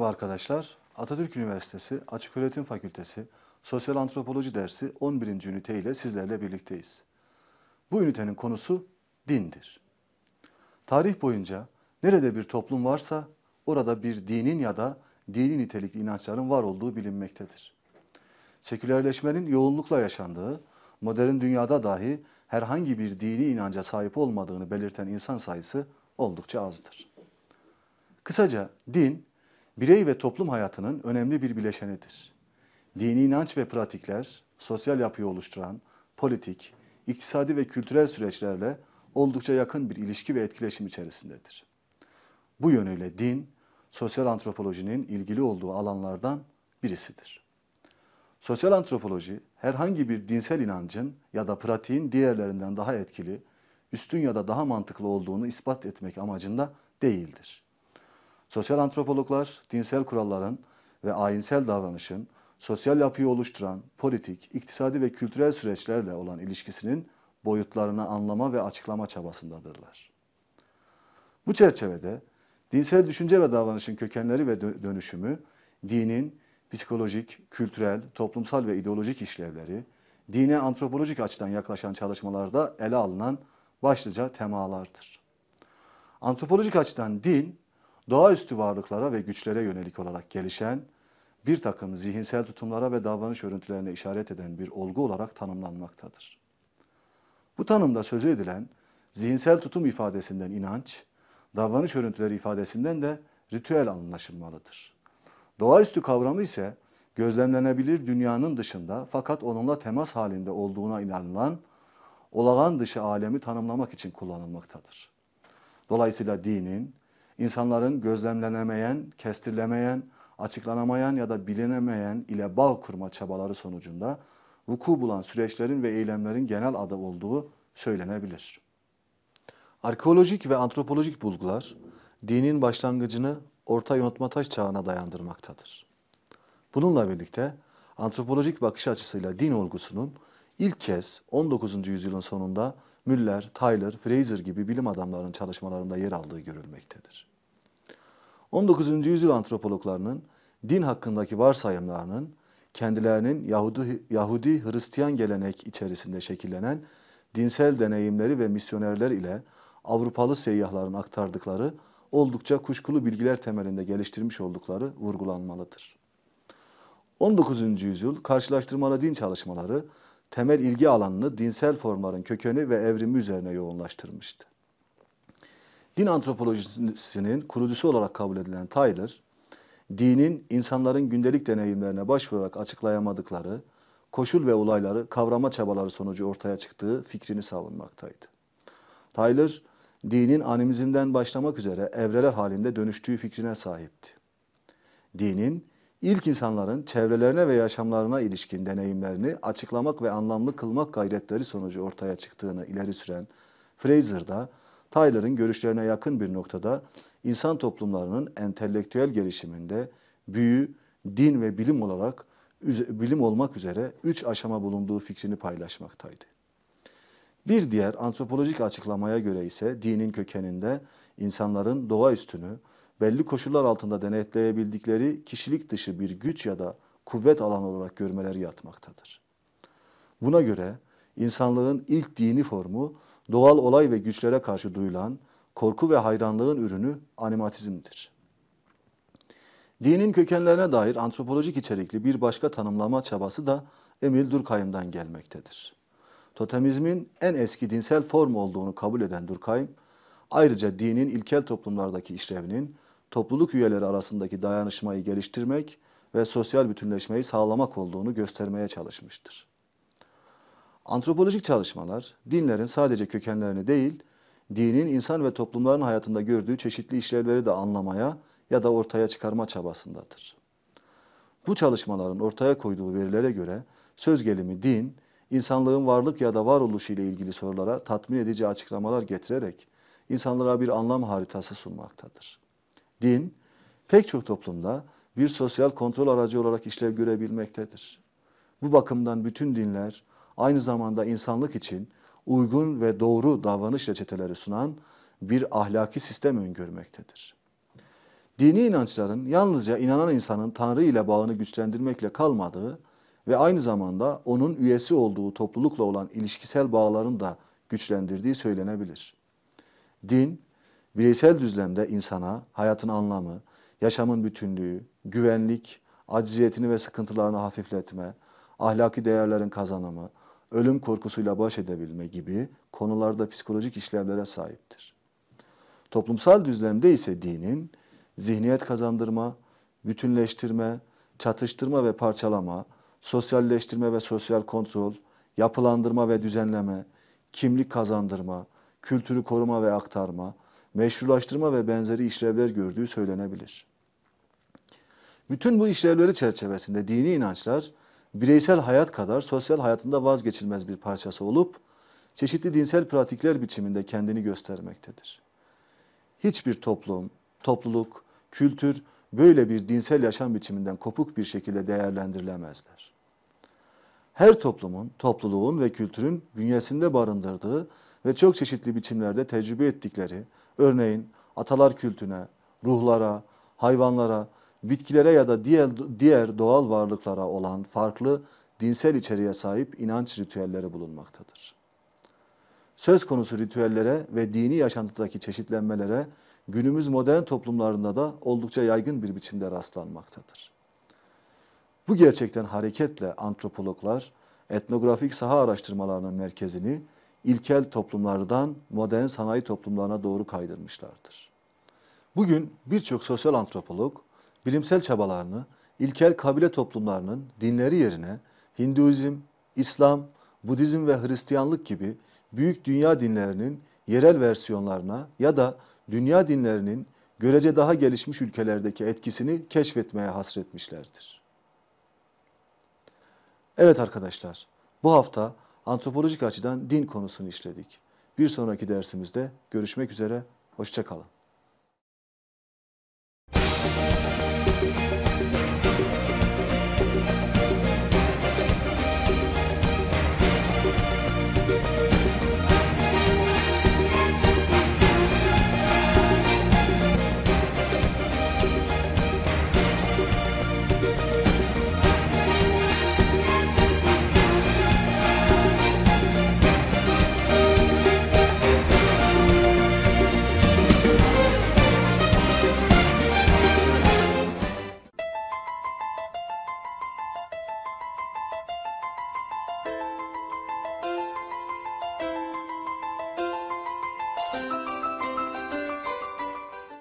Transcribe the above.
Merhaba arkadaşlar. Atatürk Üniversitesi Açıköğretim Fakültesi Sosyal Antropoloji dersi 11. ünite ile sizlerle birlikteyiz. Bu ünitenin konusu dindir. Tarih boyunca nerede bir toplum varsa orada bir dinin ya da dini nitelikli inançların var olduğu bilinmektedir. Sekülerleşmenin yoğunlukla yaşandığı, modern dünyada dahi herhangi bir dini inanca sahip olmadığını belirten insan sayısı oldukça azdır. Kısaca din, birey ve toplum hayatının önemli bir bileşenidir. Dini inanç ve pratikler, sosyal yapıyı oluşturan politik, iktisadi ve kültürel süreçlerle oldukça yakın bir ilişki ve etkileşim içerisindedir. Bu yönüyle din, sosyal antropolojinin ilgili olduğu alanlardan birisidir. Sosyal antropoloji herhangi bir dinsel inancın ya da pratiğin diğerlerinden daha etkili, üstün ya da daha mantıklı olduğunu ispat etmek amacında değildir. Sosyal antropologlar dinsel kuralların ve ayinsel davranışın sosyal yapıyı oluşturan politik, iktisadi ve kültürel süreçlerle olan ilişkisinin boyutlarını anlama ve açıklama çabasındadırlar. Bu çerçevede dinsel düşünce ve davranışın kökenleri ve dönüşümü, dinin psikolojik, kültürel, toplumsal ve ideolojik işlevleri, dine antropolojik açıdan yaklaşan çalışmalarda ele alınan başlıca temalardır. Antropolojik açıdan din, doğaüstü varlıklara ve güçlere yönelik olarak gelişen, bir takım zihinsel tutumlara ve davranış örüntülerine işaret eden bir olgu olarak tanımlanmaktadır. Bu tanımda sözü edilen zihinsel tutum ifadesinden inanç, davranış örüntüleri ifadesinden de ritüel anlaşılmalıdır. Doğaüstü kavramı ise gözlemlenebilir dünyanın dışında fakat onunla temas halinde olduğuna inanılan olağan dışı alemi tanımlamak için kullanılmaktadır. Dolayısıyla dinin, insanların gözlemlenemeyen, kestirilemeyen, açıklanamayan ya da bilinemeyen ile bağ kurma çabaları sonucunda vuku bulan süreçlerin ve eylemlerin genel adı olduğu söylenebilir. Arkeolojik ve antropolojik bulgular dinin başlangıcını Orta Yontma Taş çağına dayandırmaktadır. Bununla birlikte antropolojik bakış açısıyla din olgusunun ilk kez 19. yüzyılın sonunda Müller, Tyler, Fraser gibi bilim adamlarının çalışmalarında yer aldığı görülmektedir. 19. yüzyıl antropologlarının din hakkındaki varsayımlarının kendilerinin Yahudi, Yahudi Hristiyan gelenek içerisinde şekillenen dinsel deneyimleri ve misyonerler ile Avrupalı seyyahların aktardıkları oldukça kuşkulu bilgiler temelinde geliştirmiş oldukları vurgulanmalıdır. 19. yüzyıl karşılaştırmalı din çalışmaları temel ilgi alanını dinsel formların kökeni ve evrimi üzerine yoğunlaştırmıştı. Din antropolojisinin kurucusu olarak kabul edilen Tyler, dinin insanların gündelik deneyimlerine başvurarak açıklayamadıkları koşul ve olayları kavrama çabaları sonucu ortaya çıktığı fikrini savunmaktaydı. Tyler, dinin animizmden başlamak üzere evreler halinde dönüştüğü fikrine sahipti. Dinin ilk insanların çevrelerine ve yaşamlarına ilişkin deneyimlerini açıklamak ve anlamlı kılmak gayretleri sonucu ortaya çıktığını ileri süren Fraser da Tyler'ın görüşlerine yakın bir noktada insan toplumlarının entelektüel gelişiminde büyü, din ve bilim olarak bilim olmak üzere üç aşama bulunduğu fikrini paylaşmaktaydı. Bir diğer antropolojik açıklamaya göre ise dinin kökeninde insanların doğa üstünü belli koşullar altında denetleyebildikleri kişilik dışı bir güç ya da kuvvet alanı olarak görmeleri yatmaktadır. Buna göre insanlığın ilk dini formu doğal olay ve güçlere karşı duyulan korku ve hayranlığın ürünü animatizmdir. Dinin kökenlerine dair antropolojik içerikli bir başka tanımlama çabası da Emil Durkheim'dan gelmektedir. Totemizmin en eski dinsel form olduğunu kabul eden Durkheim, ayrıca dinin ilkel toplumlardaki işlevinin topluluk üyeleri arasındaki dayanışmayı geliştirmek ve sosyal bütünleşmeyi sağlamak olduğunu göstermeye çalışmıştır. Antropolojik çalışmalar dinlerin sadece kökenlerini değil, dinin insan ve toplumların hayatında gördüğü çeşitli işlevleri de anlamaya ya da ortaya çıkarma çabasındadır. Bu çalışmaların ortaya koyduğu verilere göre söz gelimi din, insanlığın varlık ya da varoluşu ile ilgili sorulara tatmin edici açıklamalar getirerek insanlığa bir anlam haritası sunmaktadır. Din, pek çok toplumda bir sosyal kontrol aracı olarak işlev görebilmektedir. Bu bakımdan bütün dinler aynı zamanda insanlık için uygun ve doğru davranış reçeteleri sunan bir ahlaki sistem öngörmektedir. dini inançların yalnızca inanan insanın Tanrı ile bağını güçlendirmekle kalmadığı ve aynı zamanda onun üyesi olduğu toplulukla olan ilişkisel bağların da güçlendirdiği söylenebilir. Din, bireysel düzlemde insana hayatın anlamı, yaşamın bütünlüğü, güvenlik, acziyetini ve sıkıntılarını hafifletme, ahlaki değerlerin kazanımı, ölüm korkusuyla baş edebilme gibi konularda psikolojik işlevlere sahiptir. Toplumsal düzlemde ise dinin zihniyet kazandırma, bütünleştirme, çatıştırma ve parçalama, sosyalleştirme ve sosyal kontrol, yapılandırma ve düzenleme, kimlik kazandırma, kültürü koruma ve aktarma, meşrulaştırma ve benzeri işlevler gördüğü söylenebilir. Bütün bu işlevleri çerçevesinde dini inançlar bireysel hayat kadar sosyal hayatında vazgeçilmez bir parçası olup çeşitli dinsel pratikler biçiminde kendini göstermektedir. Hiçbir toplum, topluluk, kültür böyle bir dinsel yaşam biçiminden kopuk bir şekilde değerlendirilemezler. Her toplumun, topluluğun ve kültürün bünyesinde barındırdığı ve çok çeşitli biçimlerde tecrübe ettikleri, örneğin atalar kültüne, ruhlara, hayvanlara, bitkilere ya da diğer, diğer doğal varlıklara olan farklı dinsel içeriğe sahip inanç ritüelleri bulunmaktadır. Söz konusu ritüellere ve dini yaşantıdaki çeşitlenmelere günümüz modern toplumlarında da oldukça yaygın bir biçimde rastlanmaktadır. Bu gerçekten hareketle antropologlar etnografik saha araştırmalarının merkezini ilkel toplumlardan modern sanayi toplumlarına doğru kaydırmışlardır. Bugün birçok sosyal antropolog bilimsel çabalarını ilkel kabile toplumlarının dinleri yerine Hinduizm, İslam, Budizm ve Hristiyanlık gibi büyük dünya dinlerinin yerel versiyonlarına ya da dünya dinlerinin görece daha gelişmiş ülkelerdeki etkisini keşfetmeye hasretmişlerdir. Evet arkadaşlar, bu hafta antropolojik açıdan din konusunu işledik. Bir sonraki dersimizde görüşmek üzere, hoşçakalın.